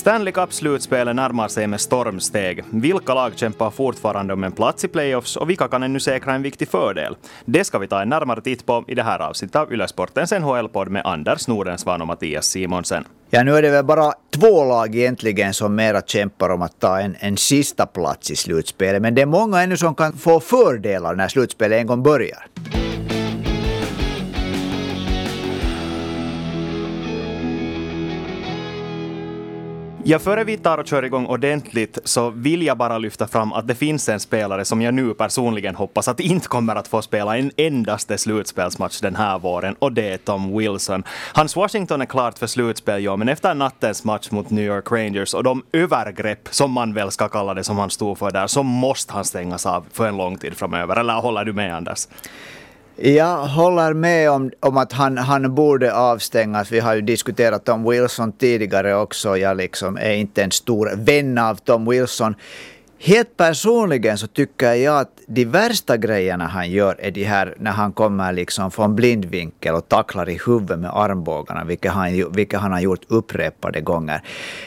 Stanley Cup-slutspelet närmar sig med stormsteg. Vilka lag kämpar fortfarande om en plats i playoffs och vilka kan ännu säkra en viktig fördel? Det ska vi ta en närmare titt på i det här avsnittet av Ylesportens NHL-podd med Anders Nordensvan och Mattias Simonsen. Ja, nu är det väl bara två lag egentligen som mera kämpar om att ta en, en sista plats i slutspelet. Men det är många ännu som kan få fördelar när slutspelet en gång börjar. Ja, före vi tar och kör igång ordentligt så vill jag bara lyfta fram att det finns en spelare som jag nu personligen hoppas att inte kommer att få spela en endaste slutspelsmatch den här våren och det är Tom Wilson. Hans Washington är klart för slutspel, ja, men efter nattens match mot New York Rangers och de övergrepp som man väl ska kalla det som han stod för där så måste han stängas av för en lång tid framöver. Eller håller du med Anders? Jag håller med om, om att han, han borde avstängas. Vi har ju diskuterat Tom Wilson tidigare också. Jag liksom är inte en stor vän av Tom Wilson. Helt personligen så tycker jag att de värsta grejerna han gör är de här när han kommer liksom från blindvinkel och tacklar i huvudet med armbågarna, vilket han, vilket han har gjort upprepade gånger.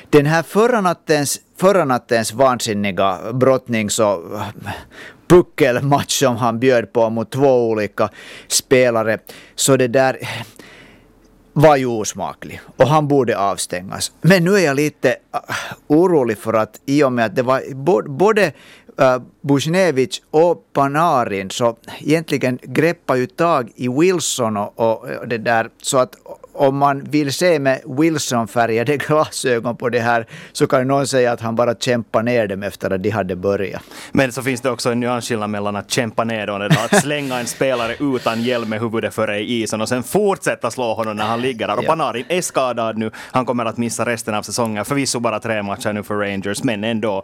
Den här förra nattens, förra nattens vansinniga brottning så puckelmatch som han bjöd på mot två olika spelare. Så det där var ju osmaklig och han borde avstängas. Men nu är jag lite äh, orolig för att i och med att det var både äh, Bushnevich och Panarin så egentligen greppar ju tag i Wilson och, och det där så att om man vill se med Wilson-färgade glasögon på det här så kan någon säga att han bara kämpar ner dem efter att de hade börjat. Men så finns det också en nyansskillnad mellan att kämpa ner dem och att slänga en spelare utan hjälm med huvudet före i isen och sen fortsätta slå honom när han ligger där. Och Panarin är skadad nu. Han kommer att missa resten av säsongen. Förvisso bara tre matcher nu för Rangers, men ändå.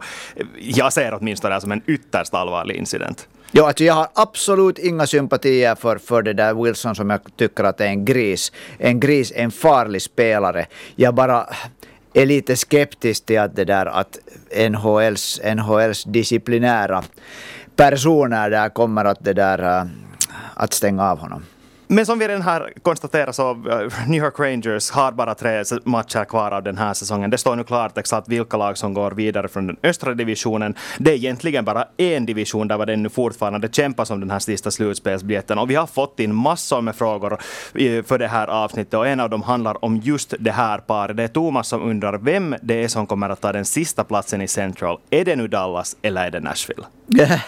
Jag ser åtminstone det som en ytterst allvarlig incident. Ja, alltså jag har absolut inga sympatier för, för det där Wilson som jag tycker att är en gris. En gris, är en farlig spelare. Jag bara är lite skeptisk till att det där att NHLs, NHLs disciplinära personer där kommer att det där äh, att stänga av honom. Men som vi redan har konstaterat så eh, New York Rangers har bara tre matcher kvar av den här säsongen. Det står nu klart exakt vilka lag som går vidare från den östra divisionen. Det är egentligen bara en division där det nu fortfarande kämpas om den här sista slutspelsbiljetten. Och vi har fått in massor med frågor eh, för det här avsnittet och en av dem handlar om just det här paret. Det är Thomas som undrar vem det är som kommer att ta den sista platsen i Central. Är det nu Dallas eller är det Nashville?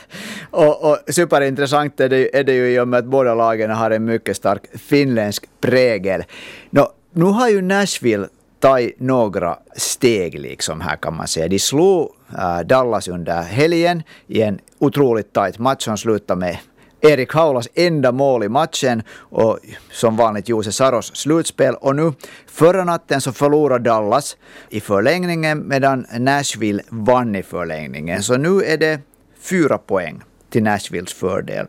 och, och superintressant är det, är det ju i och med att båda lagen har en mycket stark finländsk prägel. Nå, nu har ju Nashville tagit några steg liksom här kan man säga. De slog äh, Dallas under helgen i en otroligt tajt match som slutade med Erik Haulas enda mål i matchen och som vanligt Jose Saros slutspel. Och nu förra natten så förlorade Dallas i förlängningen medan Nashville vann i förlängningen. Så nu är det fyra poäng till Nashvilles fördel.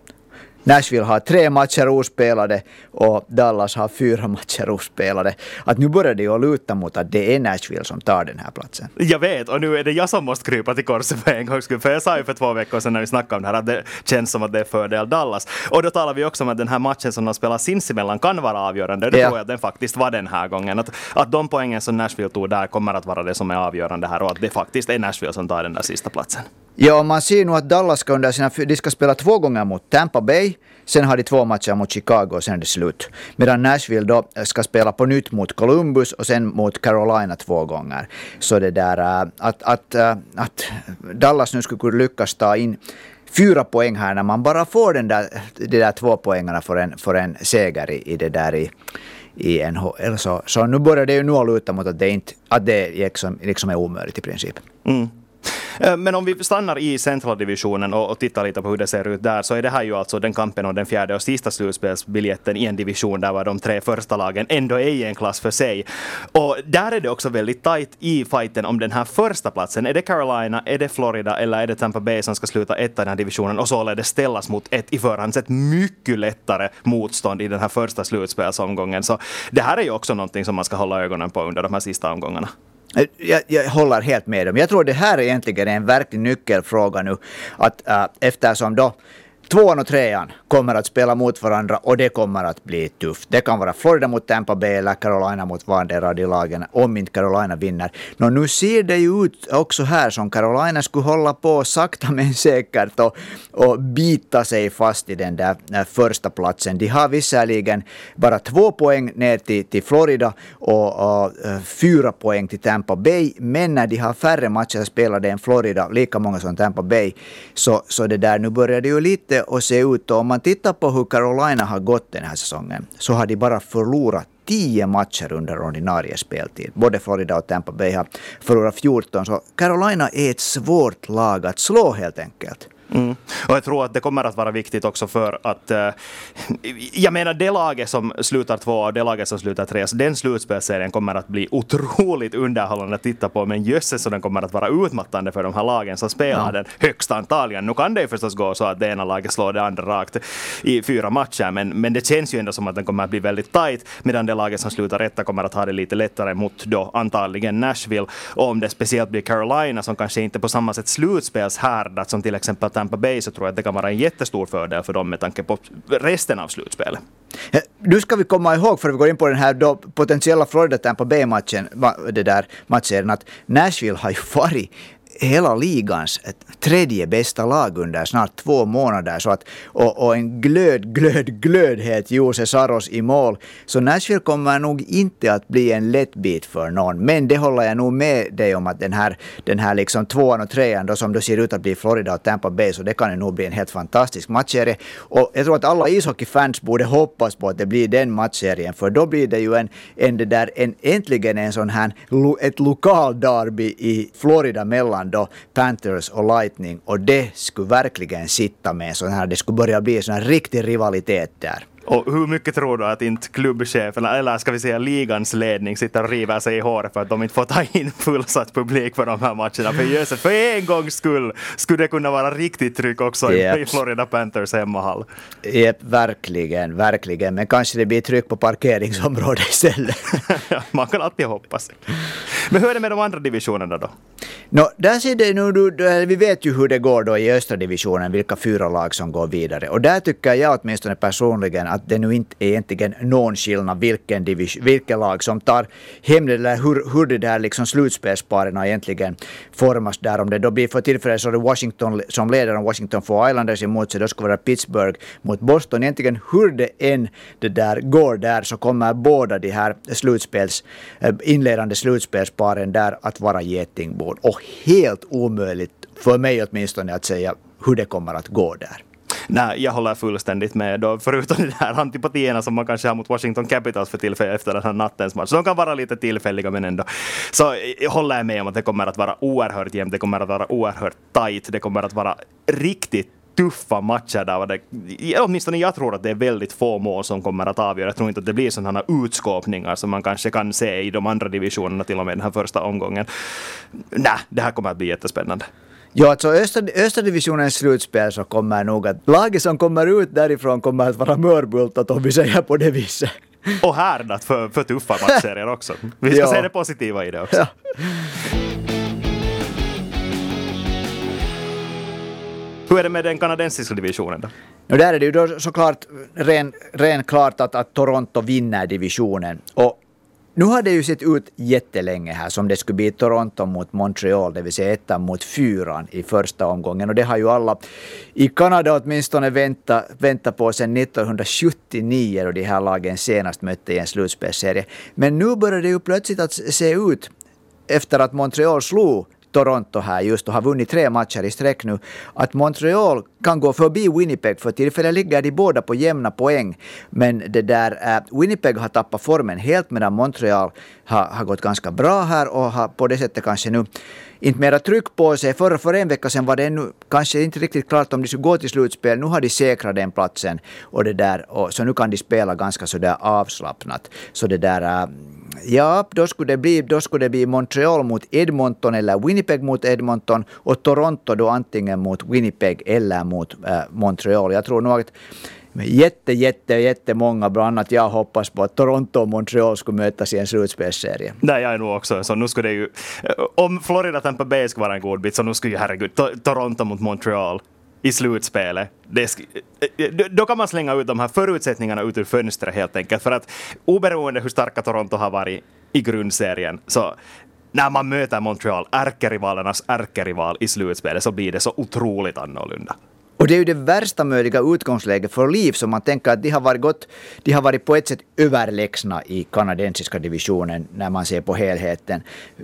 Nashville har tre matcher ospelade och Dallas har fyra matcher ospelade. Att nu börjar det ju luta mot att det är Nashville som tar den här platsen. Jag vet, och nu är det jag som måste krypa till korset för en gångs skull. För jag sa ju för två veckor sedan när vi snackade om det här att det känns som att det är fördel Dallas. Och då talar vi också om att den här matchen som de spelar sinsemellan kan vara avgörande. Det ja. tror jag att den faktiskt var den här gången. Att, att de poängen som Nashville tog där kommer att vara det som är avgörande här och att det faktiskt är Nashville som tar den där sista platsen. Ja, man ser nu att Dallas ska under sina, de ska spela två gånger mot Tampa Bay, sen har de två matcher mot Chicago och sen är det slut. Medan Nashville då eh, ska spela på nytt mot Columbus och sen mot Carolina två gånger. Så det där eh, att, att, eh, att Dallas nu skulle kunna lyckas ta in fyra poäng här när man bara får den där, de där två poängarna för en, för en seger i, i det där i, i NHL. Så, så nu börjar det ju nu luta mot att det, inte, att det liksom, liksom är omöjligt i princip. Mm. Eh, men om vi stannar i centraldivisionen och, och tittar lite på hur det ser ut där, så är det här ju alltså den kampen om den fjärde och sista slutspelsbiljetten i en division där var de tre första lagen ändå är i en klass för sig. Och där är det också väldigt tajt i fighten om den här första platsen. Är det Carolina, är det Florida eller är det Tampa Bay som ska sluta etta i den här divisionen och således ställas mot ett i förhand sett mycket lättare motstånd i den här första slutspelsomgången. Så det här är ju också någonting som man ska hålla ögonen på under de här sista omgångarna. Eh, jag, jag, håller helt med dem. Jag tror det här är egentligen en verklig nyckelfråga nu. Att, äh, eftersom då Tvåan och trean kommer att spela mot varandra och det kommer att bli tufft. Det kan vara Florida mot Tampa Bay eller Carolina mot vardera av de lagen om inte Carolina vinner. Nå, nu ser det ju ut också här som Carolina skulle hålla på sakta men säkert och, och bita sig fast i den där, eh, första platsen. De har visserligen bara två poäng ner till, till Florida och, och eh, fyra poäng till Tampa Bay, men när de har färre matcher spelade än Florida, lika många som Tampa Bay, så, så det där, nu börjar det ju lite att se ut. Och om man tittar på hur Carolina har gått den här säsongen så har de bara förlorat tio matcher under ordinarie speltid. Både Florida och Tampa Bay har förlorat 14. Så Carolina är ett svårt lag att slå helt enkelt. Mm. Och jag tror att det kommer att vara viktigt också för att, uh, jag menar det laget som slutar två och det laget som slutar tre, så den slutspelsserien kommer att bli otroligt underhållande att titta på, men jösses så den kommer att vara utmattande för de här lagen som spelar ja. den högst antagligen. Nu kan det ju förstås gå så att det ena laget slår det andra rakt i fyra matcher, men, men det känns ju ändå som att den kommer att bli väldigt tight, medan det laget som slutar etta kommer att ha det lite lättare mot då antagligen Nashville. Och om det speciellt blir Carolina som kanske inte på samma sätt slutspelshärdat som till exempel Tampa Bay så tror jag att det kan vara en jättestor fördel för dem med tanke på resten av slutspelet. Eh, nu ska vi komma ihåg, för vi går in på den här då potentiella Florida Tampa Bay-matchen, det där matchen, att Nashville har ju varit hela ligans tredje bästa lag under snart två månader. Så att, och, och en glöd, glöd, glödhet Jose Saros i mål. Så Nashville kommer nog inte att bli en lätt bit för någon. Men det håller jag nog med dig om att den här, den här liksom tvåan och trean då, som då ser ut att bli Florida och Tampa Bay, så det kan ju nog bli en helt fantastisk matchserie. Och jag tror att alla ishockeyfans borde hoppas på att det blir den matchserien, för då blir det ju en, en det där, en, äntligen en sån här, ett lokal derby i Florida mellan då Panthers och Lightning och det skulle verkligen sitta med sån här, det skulle börja bli en sån här riktig rivalitet där. Och hur mycket tror du att inte klubbcheferna, eller ska vi säga ligans ledning, sitter och river sig i håret för att de inte får ta in fullsatt publik på de här matcherna? För jösses, för en gångs skull skulle det kunna vara riktigt tryck också yep. i Florida Panthers hemmahall. Yep, verkligen, verkligen. Men kanske det blir tryck på parkeringsområdet istället. Man kan alltid hoppas. Men hur är det med de andra divisionerna då? No, där ser det nu, vi vet ju hur det går då i östra divisionen, vilka fyra lag som går vidare. Och där tycker jag åtminstone personligen att det nu inte är egentligen någon skillnad vilken, division, vilken lag som tar hem det, eller hur, hur det där liksom slutspelsparen egentligen formas där. Om det då blir för tillfället så är det Washington som leder, om Washington får Islanders emot sig, då ska det vara Pittsburgh mot Boston. Egentligen hur det än det där går där så kommer båda de här slutspels, eh, inledande slutspelsparen där att vara getingbon. Och helt omöjligt, för mig åtminstone, att säga hur det kommer att gå där. Nej, jag håller fullständigt med. Då, förutom de här antipatierna som man kanske har mot Washington Capitals för tillfället efter den här nattens match. Så de kan vara lite tillfälliga men ändå. Så eh, jag håller med om att det kommer att vara oerhört jämnt. Det kommer att vara oerhört tight. Det kommer att vara riktigt tuffa matcher där det, åtminstone jag tror att det är väldigt få mål som kommer att avgöra. Jag tror inte att det blir sådana utskåpningar som man kanske kan se i de andra divisionerna till och med den här första omgången. Nej, det här kommer att bli jättespännande. Ja, alltså östra, östra divisionens slutspel så kommer nog att laget som kommer ut därifrån kommer att vara mörbultat om vi säger på det viset. Och härdat för, för tuffa matchserier också. Vi ska ja. se det positiva i det också. Ja. Hur är det med den kanadensiska divisionen då? Och där är det ju då såklart ren, ren klart att, att Toronto vinner divisionen. Och nu har det ju sett ut jättelänge här som det skulle bli Toronto mot Montreal, det vill säga ettan mot fyran i första omgången. Och det har ju alla i Kanada åtminstone väntat, väntat på sedan 1979 då de här lagen senast mötte i en slutspelsserie. Men nu börjar det ju plötsligt att se ut efter att Montreal slog Toronto här just och har vunnit tre matcher i sträck nu, att Montreal kan gå förbi Winnipeg. För tillfället ligger de båda på jämna poäng. Men det där, äh, Winnipeg har tappat formen helt medan Montreal har, har gått ganska bra här och har på det sättet kanske nu inte mera tryck på sig. För, för en vecka sedan var det ännu kanske inte riktigt klart om de skulle gå till slutspel. Nu har de säkrat den platsen. Och det där, och, så nu kan de spela ganska sådär avslappnat. Så det där, äh, ja, då skulle, det bli, då skulle det bli Montreal mot Edmonton eller Winnipeg mot Edmonton och Toronto då antingen mot Winnipeg eller mot äh, Montreal. Jag tror nog att jätte, jätte, jättemånga, bland annat jag hoppas på att Toronto och Montreal skulle mötas i en slutspelsserie. Nej, jag är nog också så. Nu skulle det ju, om Florida Tampa Bay skulle vara en god bit så nu skulle ju herregud, Toronto mot Montreal i slutspelet, det, eh, då kan man slänga ut de här förutsättningarna ut ur fönstret helt enkelt. För att oberoende hur starka Toronto har varit i grundserien så när man möter Montreal, ärkerivalernas ärkerival i slutspelet, så blir det så otroligt annorlunda. Och det är ju det värsta möjliga utgångsläget för Liv som man tänker att de har varit gott, de har varit på ett sätt överlägsna i kanadensiska divisionen när man ser på helheten.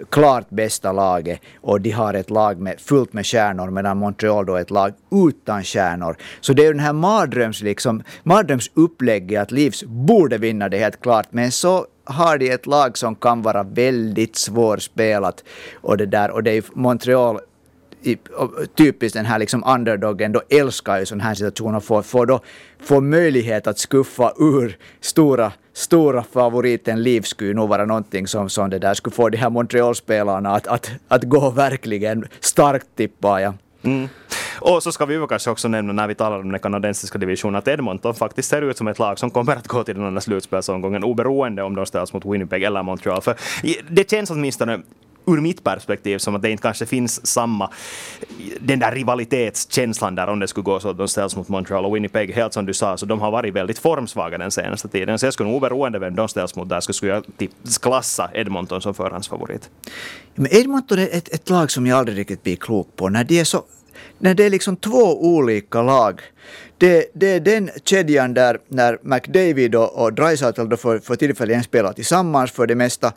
Klart bästa laget och de har ett lag med fullt med stjärnor medan Montreal då är ett lag utan stjärnor. Så det är ju den här mardröms, liksom, mardrömsupplägget att Livs borde vinna det helt klart. Men så har de ett lag som kan vara väldigt svårspelat. Och det, där, och det är Montreal i, typiskt den här liksom underdogen då älskar ju sådana här situationer får, får då får möjlighet att skuffa ur stora, stora favoriten Liv skulle nog vara någonting som, som det där skulle få de här Montreal-spelarna att, att, att gå verkligen starkt tippar jag. Mm. Och så ska vi kanske också nämna när vi talar om den kanadensiska divisionen att Edmonton faktiskt ser ut som ett lag som kommer att gå till den andra slutspelsomgången oberoende om de ställs mot Winnipeg eller Montreal. För det känns åtminstone ur mitt perspektiv som att det inte kanske finns samma den där rivalitetskänslan där om det skulle gå så att de ställs mot Montreal och Winnipeg. Helt som du sa, så de har varit väldigt formsvaga den senaste tiden. Så jag skulle oberoende vem de ställs mot där skulle jag typ klassa Edmonton som förhandsfavorit. Men Edmonton är ett, ett lag som jag aldrig riktigt blir klok på. När det är så när det är liksom två olika lag. Det, det är den kedjan där när McDavid och, och Dreisaitl för, för tillfället spelar tillsammans för det mesta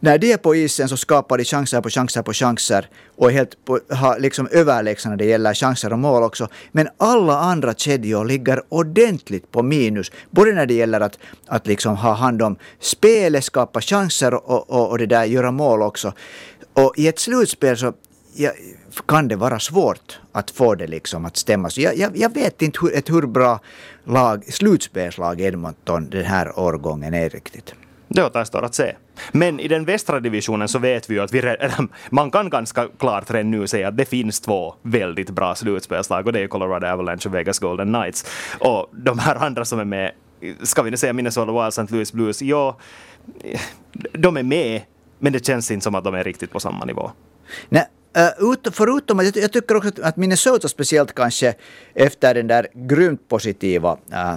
när de är på isen så skapar de chanser på chanser på chanser och är helt på, har liksom överlägsna när det gäller chanser och mål också. Men alla andra kedjor ligger ordentligt på minus. Både när det gäller att, att liksom ha hand om spelet, skapa chanser och, och, och det där göra mål också. Och i ett slutspel så ja, kan det vara svårt att få det liksom att stämma. Så jag, jag, jag vet inte hur, ett hur bra lag, slutspelslag Edmonton den här årgången är riktigt. Det återstår att se. Men i den västra divisionen så vet vi ju att vi, man kan ganska klart redan nu säga att det finns två väldigt bra slutspelslag och det är Colorado Avalanche och Vegas Golden Knights. Och de här andra som är med, ska vi nu säga Minnesota Wild, St. Louis Blues, ja, de är med, men det känns inte som att de är riktigt på samma nivå. Nej, Uh, förutom att jag, tycker också att Minnesota speciellt kanske efter den där grymt positiva uh,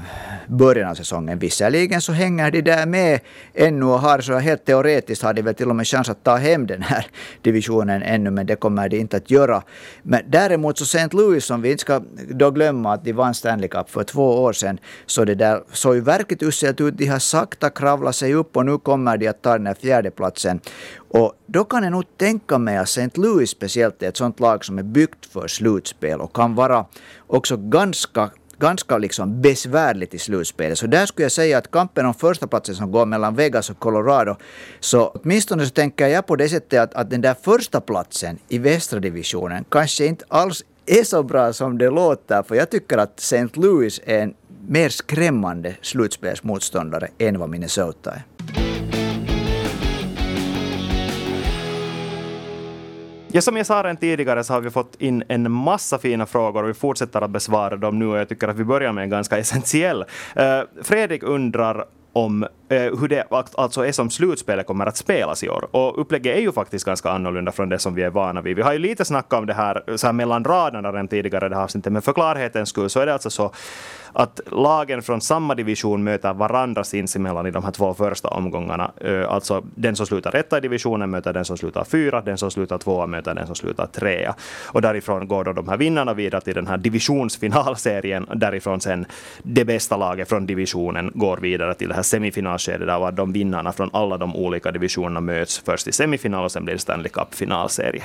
början av säsongen. Visserligen så hänger de där med ännu och har så helt teoretiskt har de väl till och med chans att ta hem den här divisionen ännu, men det kommer de inte att göra. Men däremot så St. Louis, som vi inte ska då glömma att de vann Stanley Cup för två år sedan, så det där såg ju verkligt uselt ut. De har sakta kravlat sig upp och nu kommer de att ta den här fjärdeplatsen. Och då kan jag nog tänka mig att St. Louis speciellt är ett sånt lag som är byggt för slutspel och kan vara också ganska ganska liksom besvärligt i slutspelet. Så där skulle jag säga att kampen om första platsen som går mellan Vegas och Colorado, så åtminstone så tänker jag på det sättet att, att den där första platsen i västra divisionen kanske inte alls är så bra som det låter, för jag tycker att St. Louis är en mer skrämmande slutspelsmotståndare än vad Minnesota är. Ja, som jag sa redan tidigare så har vi fått in en massa fina frågor och vi fortsätter att besvara dem nu och jag tycker att vi börjar med en ganska essentiell. Uh, Fredrik undrar om Eh, hur det alltså är som slutspelet kommer att spelas i år. Och upplägget är ju faktiskt ganska annorlunda från det som vi är vana vid. Vi har ju lite snackat om det här, så här mellan raderna redan tidigare det här avsnittet, men för klarhetens skull så är det alltså så att lagen från samma division möter varandra sinsemellan i de här två första omgångarna. Eh, alltså den som slutar etta i divisionen möter den som slutar fyra, den som slutar tvåa möter den som slutar trea. Och därifrån går då de här vinnarna vidare till den här divisionsfinalserien. Därifrån sen det bästa laget från divisionen går vidare till det här semifinalskedet där de vinnarna från alla de olika divisionerna möts först i semifinal och sen blir det Stanley Cup-finalserie.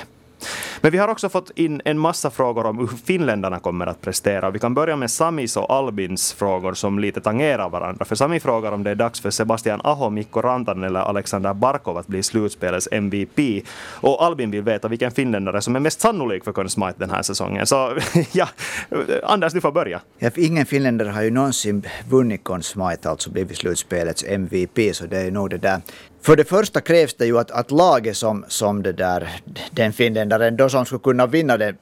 Men vi har också fått in en massa frågor om hur finländarna kommer att prestera. Vi kan börja med Samis och Albins frågor som lite tangerar varandra. För Sami frågar om det är dags för Sebastian Aho, Mikko Rantanen eller Alexander Barkov att bli slutspelets MVP. Och Albin vill veta vilken finländare som är mest sannolik för Conn Smythe den här säsongen. Så ja, Anders, du får börja. Ja, ingen finländare har ju någonsin vunnit Conn Smythe, alltså blivit slutspelets MVP, så det är nog det där för det första krävs det ju att, att laget som, som det där, den finländaren då som skulle kunna vinna den,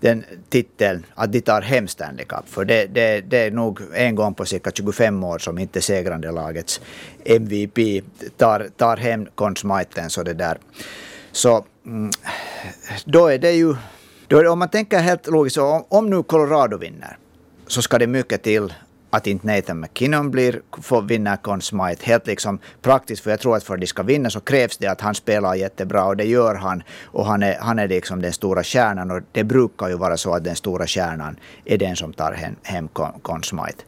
den titeln, att de tar hem Stanley Cup. För det, det, det är nog en gång på cirka 25 år som inte segrande lagets MVP tar, tar hem Conn Smythen. Så det där. Så mm, då är det ju Då, om man tänker helt logiskt, om, om nu Colorado vinner, så ska det mycket till att inte Nathan McKinnon blir, får vinna Conn Smythe. Helt liksom praktiskt, för jag tror att för att de ska vinna så krävs det att han spelar jättebra och det gör han. Och han är, han är liksom den stora kärnan och det brukar ju vara så att den stora kärnan är den som tar hem, hem Conn Smythe.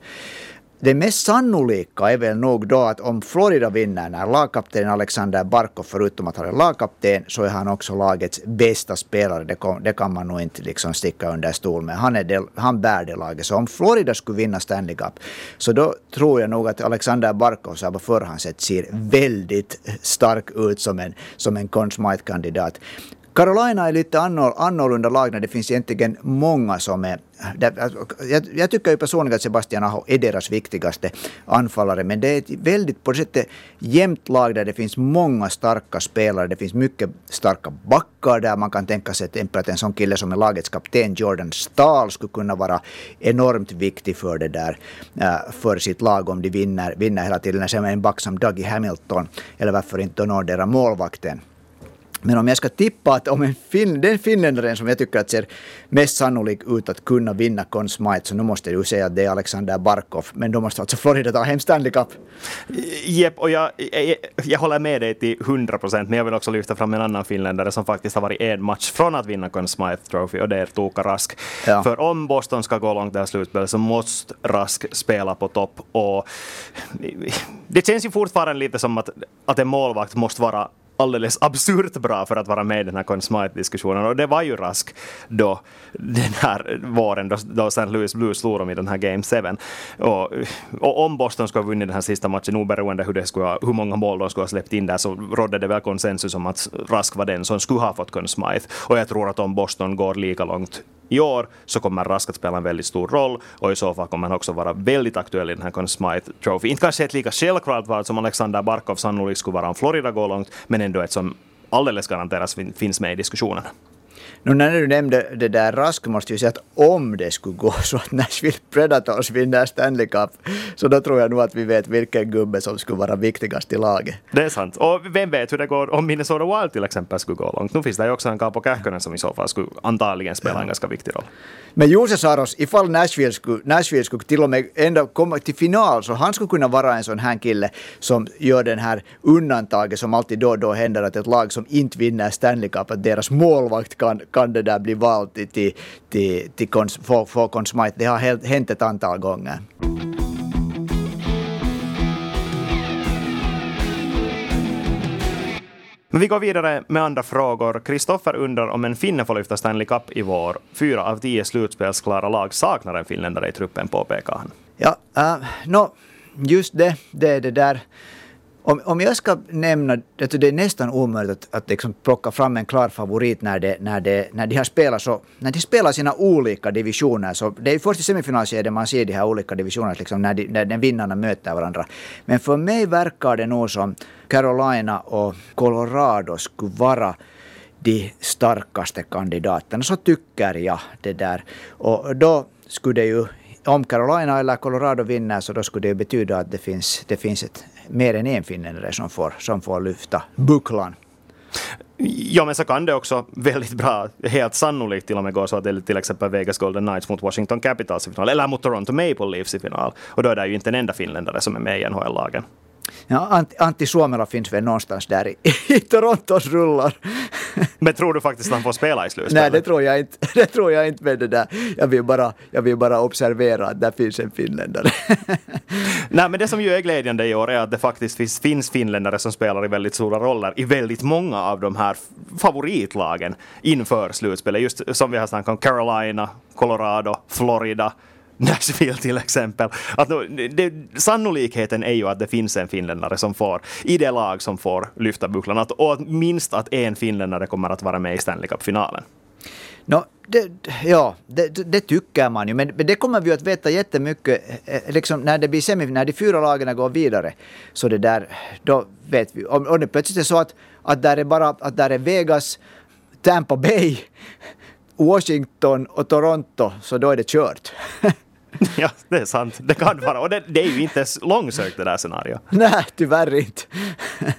Det mest sannolika är väl nog då att om Florida vinner när lagkapten Alexander Barkov, förutom att han är lagkapten, så är han också lagets bästa spelare. Det, kom, det kan man nog inte liksom sticka under stol med. Han, är del, han bär det laget. Så om Florida skulle vinna Stanley Cup, så då tror jag nog att Alexander Barkov så här på förhand sett ser väldigt stark ut som en, som en Conn kandidat Carolina är lite annorlunda lag när det finns egentligen många som är... Äh, jag, jag tycker ju personligen att Sebastian Aho är deras viktigaste anfallare, men det är ett väldigt på sättet jämnt lag där det finns många starka spelare. Det finns mycket starka backar där man kan tänka sig till exempel att en sån kille som är lagets kapten Jordan Stahl skulle kunna vara enormt viktig för det där, äh, för sitt lag om de vinner, vinner hela tiden. Sen en back som Dougie Hamilton, eller varför inte någondera målvakten. Men om jag ska tippa att om en fin, den finländaren som jag tycker att ser mest sannolik ut att kunna vinna Conn Smythe så nu måste du säga att det är Alexander Barkov. Men då måste alltså Florida ta hem Stanley Cup. Jep, och jag, jag, jag håller med dig till 100 procent, men jag vill också lyfta fram en annan finländare som faktiskt har varit en match från att vinna Conn Smythe Trophy och det är Tuukka Rask. Ja. För om Boston ska gå långt i det här slutspelet så måste Rask spela på topp och det känns ju fortfarande lite som att, att en målvakt måste vara alldeles absurt bra för att vara med i den här Conn Smythe-diskussionen. Och det var ju Rask då, den här våren då, då St. Louis Blues slog dem i den här Game 7. Och, och om Boston skulle ha vunnit den här sista matchen, oberoende hur, det skulle ha, hur många mål de skulle ha släppt in där, så rådde det väl konsensus om att Rask var den som skulle ha fått Conn Smythe. Och jag tror att om Boston går lika långt i år så kommer Rask att spela en väldigt stor roll och i så fall kommer han också vara väldigt aktuell i den här Conn Smythe Trophy. Inte kanske ett lika självklart val som Alexander Barkov sannolikt skulle vara om Florida går långt, men ändå ett som alldeles garanterat finns med i diskussionen. Nu när du nämnde det där Rask måste jag säga att om det skulle gå så att Nashville Predators vinner Stanley Cup så då tror jag nog att vi vet vilken gubbe som skulle vara viktigast i laget. Det är sant. Och vem vet hur det går om Minnesota Wild till exempel skulle gå långt. Nu finns det ju också en Kaapo Kähkönen som i så fall skulle antagligen spela en ganska viktig roll. Men Jose Saros, ifall Nashville skulle, Nashville skulle till och med ändå komma till final så han skulle kunna vara en sån här kille som gör den här undantaget som alltid då och då händer att ett lag som inte vinner Stanley Cup, att deras målvakt kan kan det där bli vald till, till, till, till kons, få, få Consmite. Det har hänt ett antal gånger. Men vi går vidare med andra frågor. Kristoffer undrar om en finne får lyfta Stanley Cup i vår. Fyra av tio slutspelsklara lag saknar en finländare i truppen, påpekar han. Ja, uh, no, just det, det är det där om, om jag ska nämna, alltså det är nästan omöjligt att, att liksom plocka fram en klar favorit när, det, när, det, när de har spelat så, när de spelar sina olika divisioner. Så det är först i semifinalskedet man ser de här olika divisionerna, liksom när, de, när vinnarna möter varandra. Men för mig verkar det nog som Carolina och Colorado skulle vara de starkaste kandidaterna. Så tycker jag det där. Och då skulle det ju om Carolina eller Colorado vinner så då skulle det betyda att det finns, det finns ett, mer än en finländare som får, som får lyfta bucklan. Ja, men så kan det också väldigt bra, helt sannolikt till och med gå så att det till exempel Vegas Golden Knights mot Washington Capitals i final, eller mot Toronto Maple Leafs i final. Och då är det ju inte en enda finländare som är med i NHL-lagen. Ja, Antti, Suomela finns väl någonstans där i, i Torontos rullar. Men tror du faktiskt att han får spela i slutspelet? Nej, det tror jag inte. Det tror jag inte med det där. Jag vill bara, jag vill bara observera att där finns en finländare. Nej, men det som ju är glädjande i år är att det faktiskt finns, finns finländare som spelar i väldigt stora roller i väldigt många av de här favoritlagen inför slutspelet. Just som vi har snackat om Carolina, Colorado, Florida, Nashville till exempel. Att det, sannolikheten är ju att det finns en finländare som får, i det lag som får lyfta bucklan. Att, och minst att en finländare kommer att vara med i Stanley Cup-finalen. No, det, ja, det, det, tycker man ju, men, men det kommer vi att veta jättemycket eh, eh, liksom när det blir semifinal, när de fyra lagen går vidare. Så det där, då vet vi. Om, om det plötsligt är så att, att där är bara att där är Vegas, Tampa Bay, Washington och Toronto, så då är det kört. Ja, det är sant. Det kan vara. Och det, det är ju inte långsökt det där scenariot. Nej, tyvärr inte.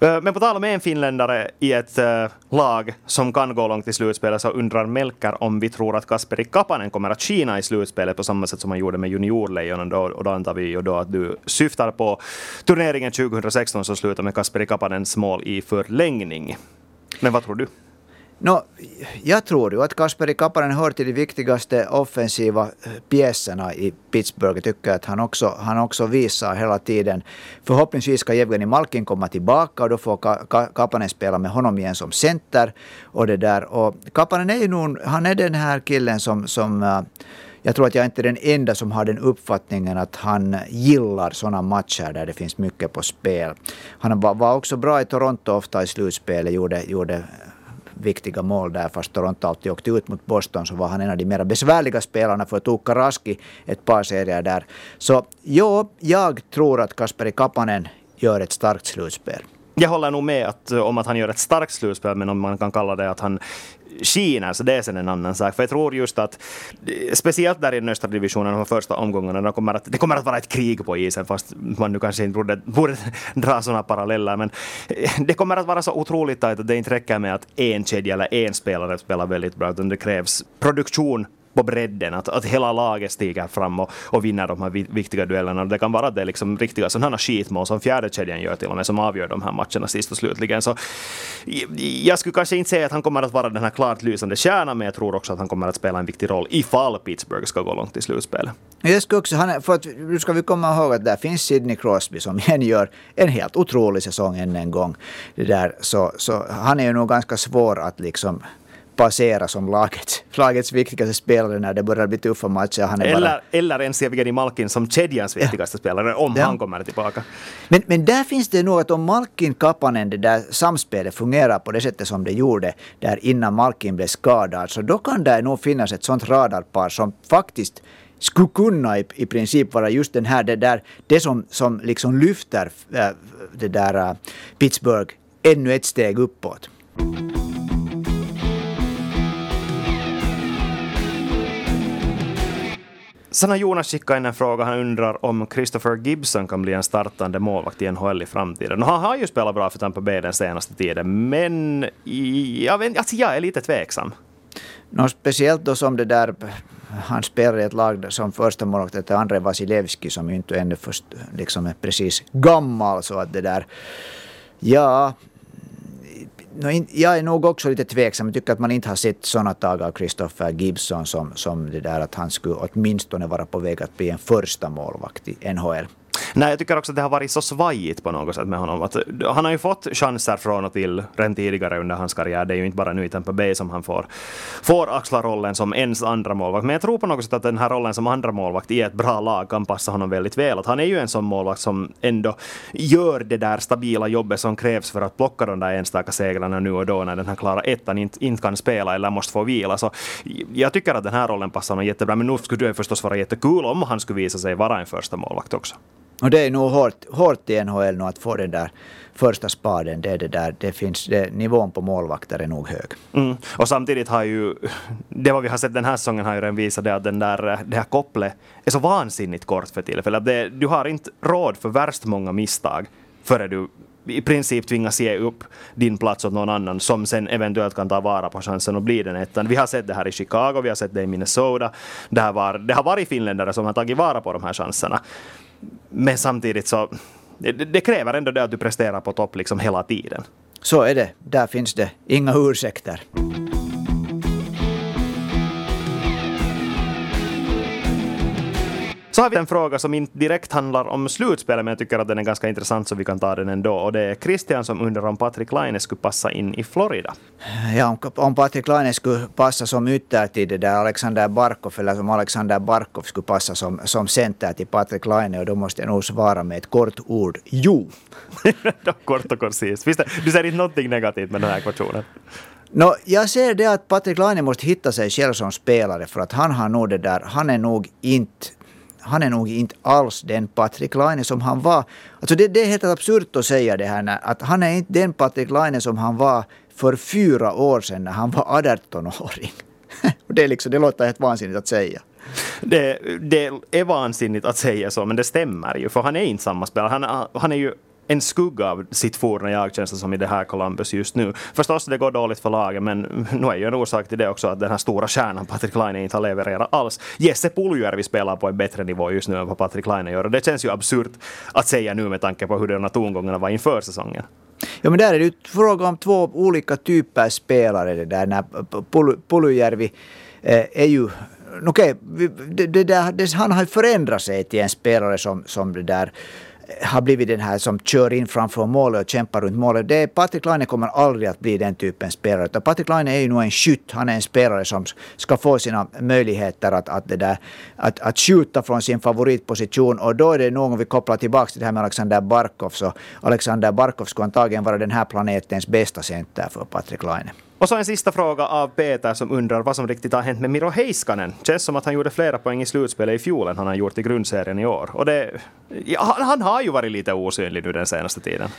Eh, men på tal om en finländare i ett uh, lag som kan gå långt i slutspelet så undrar Melker om vi tror att Kasperi Kapanen kommer att skina i slutspelet på samma sätt som han gjorde med juniorlejonen då, och då antar vi ju då att du syftar på turneringen 2016 som slutade med Kasperi Kapanens mål i förlängning. Men vad tror du? No, jag tror ju att Kasperi Kapanen hör till de viktigaste offensiva eh, pjäserna i Pittsburgh. Jag tycker att han också, han också visar hela tiden. Förhoppningsvis ska Jevgenij Malkin komma tillbaka och då får Kapanen spela med honom igen som center. Och det där. Och Kapanen är ju nog, han är den här killen som, som eh, jag tror att jag inte är den enda som har den uppfattningen att han gillar sådana matcher där det finns mycket på spel. Han var också bra i Toronto ofta i slutspelet, gjorde, gjorde viktiga mål där. Fast Toronto alltid åkte ut mot Boston så var han en av de mer besvärliga spelarna för Tuukka Raski ett par serier där. Så jo, jag tror att Kasperi Kapanen gör ett starkt slutspel. Jag håller nog med att, eh, om att han gör ett starkt slutspel, men om man kan kalla det att han skiner, så det är sen en annan sak. För jag tror just att, speciellt där i den östra divisionen, de första omgångarna, det kommer, att, det kommer att vara ett krig på isen, fast man nu kanske inte borde, borde dra sådana paralleller. Men eh, det kommer att vara så otroligt tajt att det inte räcker med att en kedja eller en spelare spelar väldigt bra, utan det krävs produktion på bredden, att, att hela laget stiger fram och, och vinner de här viktiga duellerna. Det kan vara det liksom riktiga sådana skitmål som fjärdekedjan gör till och med, som avgör de här matcherna sist och slutligen. Så jag skulle kanske inte säga att han kommer att vara den här klart lysande stjärnan, men jag tror också att han kommer att spela en viktig roll ifall Pittsburgh ska gå långt i slutspelet. Jag ska också, han, för att, nu ska vi komma ihåg att där finns Sidney Crosby som igen gör en helt otrolig säsong än en gång. Det där, så, så han är ju nog ganska svår att liksom passera som lagets, lagets viktigaste spelare när det börjar bli tuffa matcher. Han är eller, bara... eller ens Evgeni Malkin som kedjans viktigaste ja. spelare, om ja. han kommer tillbaka. Men, men där finns det nog att om Malkin Kapanen, det där samspelet fungerar på det sättet som det gjorde där innan Malkin blev skadad, så då kan det nog finnas ett sånt radarpar som faktiskt skulle kunna i, i princip vara just den här, det där, det som, som liksom lyfter äh, det där äh, Pittsburgh ännu ett steg uppåt. Sen har Jonas skickat in en fråga. Han undrar om Christopher Gibson kan bli en startande målvakt i NHL i framtiden. han har ju spelat bra för Tampa Bay den senaste tiden, men jag, vet, alltså jag är lite tveksam. No, speciellt då som det där, han spelar i ett lag som första målvakt heter Andrei Vasilevski som inte ännu först, liksom är precis gammal. Så att det där, ja, jag är nog också lite tveksam. Jag tycker att man inte har sett sådana tag av Christopher Gibson som, som det där att han skulle åtminstone vara på väg att bli en första målvakt i NHL. Nej, jag tycker också att det har varit så svajigt på något sätt med honom. Att han har ju fått chanser från och till redan tidigare under hans karriär. Det är ju inte bara nu i Tampa Bay som han får, får axla rollen som ens andra målvakt. Men jag tror på något sätt att den här rollen som andra målvakt i ett bra lag kan passa honom väldigt väl. Att han är ju en sån målvakt som ändå gör det där stabila jobbet som krävs för att plocka de där enstaka segrarna nu och då när den här klara ettan inte, inte kan spela eller måste få vila. Så jag tycker att den här rollen passar honom jättebra. Men nu skulle det förstås vara jättekul om han skulle visa sig vara en första målvakt också. Och det är nog hårt, hårt i NHL nu att få den där första spaden. Det är det där, det finns, det, nivån på målvakter är nog hög. Mm. Och samtidigt har ju, det vad vi har sett den här säsongen har ju redan visat det att den där, det här kopplet är så vansinnigt kort för tillfället. Det, du har inte råd för värst många misstag före du i princip tvingas ge upp din plats åt någon annan som sen eventuellt kan ta vara på chansen och bli den ettan. Vi har sett det här i Chicago, vi har sett det i Minnesota. Det, här var, det har varit finländare som har tagit vara på de här chanserna. Men samtidigt så det, det kräver ändå det att du presterar på topp liksom hela tiden. Så är det. Där finns det inga ursäkter. Så har vi en fråga som inte direkt handlar om slutspelet, men jag tycker att den är ganska intressant så vi kan ta den ändå. Och det är Christian som undrar om Patrik Laine skulle passa in i Florida. Ja, om Patrik Laine skulle passa som ytter till det där Alexander Barkov, eller som Alexander Barkov skulle passa som, som center till Patrik Laine, och då måste jag nog svara med ett kort ord, jo. kort och koncist. Du ser inte någonting negativt med den här ekvationen? No, jag ser det att Patrik Laine måste hitta sig själv som spelare för att han har nog det där, han är nog inte han är nog inte alls den Patrik Laine som han var. Alltså det, det är helt absurt att säga det här, att han är inte den Patrik Laine som han var för fyra år sedan när han var 18-åring. det, är liksom, det låter helt vansinnigt att säga. Det, det, är vansinnigt att säga så, men det stämmer ju. För han är inte samma spelare. Han, han är ju en skugga av sitt forna jag känns det som i det här Columbus just nu. Förstås det går dåligt för laget men nu är ju en orsak till det också att den här stora stjärnan Patrik Laine inte har levererat alls. Jesse Puljujärvi spelar på en bättre nivå just nu än vad Patrik Laine gör och det känns ju absurt att säga nu med tanke på hur de här tongångarna var inför säsongen. Ja, men där är det ju fråga om två olika typer spelare. Det där. När Puljujärvi eh, är ju Okej, okay, han har ju förändrat sig till en spelare som, som det där har blivit den här som kör in framför målet och kämpar runt målet. Det, Patrik Laine kommer aldrig att bli den typen spelare. Utan Patrik Laine är ju nog en skytt. Han är en spelare som ska få sina möjligheter att, att, det där, att, att skjuta från sin favoritposition. Och då är det nog, om vi kopplar tillbaka till det här med Alexander Barkov, så Alexander Barkov skulle antagligen vara den här planetens bästa center för Patrik Laine. Och så en sista fråga av Peter som undrar vad som riktigt har hänt med Miro Heiskanen. Känns som att han gjorde flera poäng i slutspelet i fjol än han har gjort i grundserien i år. Och det, ja, han, han, har ju varit lite osynlig nu den senaste tiden.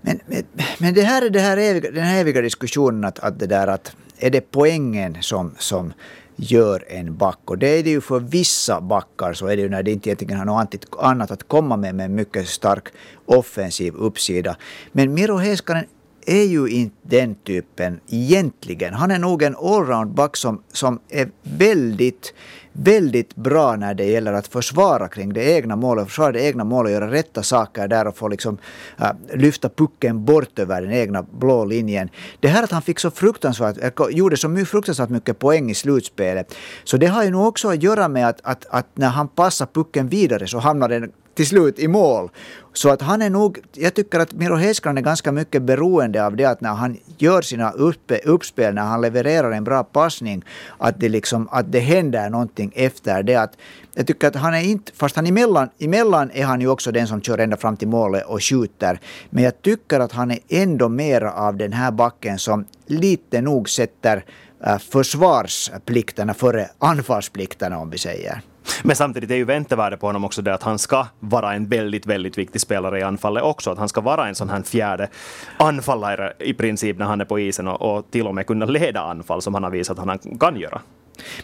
Men, men, men det här är det här eviga, den här eviga diskussionen att, att det där att är det poängen som, som gör en back. Och det är det ju för vissa backar så är det ju när det inte egentligen har något annat att komma med med en mycket stark offensiv uppsida. Men Miro Heiskanen är ju inte den typen egentligen. Han är nog en allround-back som, som är väldigt, väldigt bra när det gäller att försvara kring det egna målet, försvara det egna målet, göra rätta saker där och få liksom, äh, lyfta pucken bort över den egna blå linjen. Det här att han fick så fruktansvärt, äh, gjorde så mycket, fruktansvärt mycket poäng i slutspelet, så det har ju nog också att göra med att, att, att när han passar pucken vidare så hamnar den till slut i mål. Så att han är nog, jag tycker att Miro Heiskanen är ganska mycket beroende av det att när han gör sina uppe, uppspel, när han levererar en bra passning, att det, liksom, att det händer någonting efter det. Att jag tycker att han är inte, fast han emellan, emellan är han ju också den som kör ända fram till målet och skjuter. Men jag tycker att han är ändå mera av den här backen som lite nog sätter eh, försvarsplikterna före anfallsplikterna om vi säger. Men samtidigt är ju väntevärde på honom också det att han ska vara en väldigt, väldigt viktig spelare i anfallet också. Att han ska vara en sån här fjärde anfallare i princip när han är på isen och, och till och med kunna leda anfall som han har visat att han kan göra.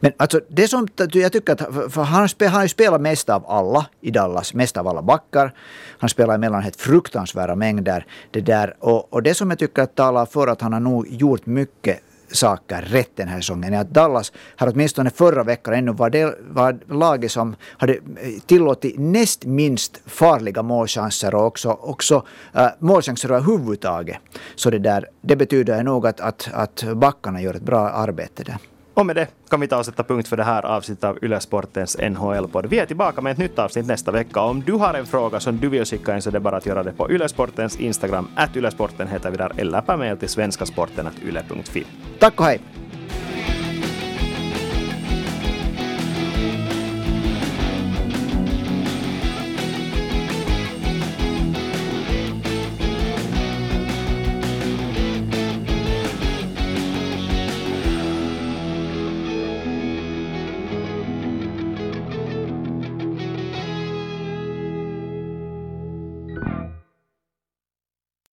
Men alltså det som jag tycker att, för han, spel, han har ju spelat mest av alla i Dallas, mest av alla backar. Han spelar emellan helt fruktansvärda mängder. Det där, och, och det som jag tycker att talar för att han har nog gjort mycket saker rätt den här säsongen är att Dallas har åtminstone förra veckan ännu var, det, var laget som hade eh, tillåtit näst minst farliga målchanser och också, också äh, målchanser överhuvudtaget. Så det, där, det betyder nog att, att, att backarna gör ett bra arbete där. Och med det kan vi ta och sätta punkt för det här avsnittet av Ylesportens NHL-podd. Vi är tillbaka med ett nytt avsnitt nästa vecka. Om du har en fråga som du vill skicka in så är det bara att göra det på Ylesportens Instagram. Att Ylesporten heter vi där eller per mail till svenskasporten.yle.fi. Tack och hej!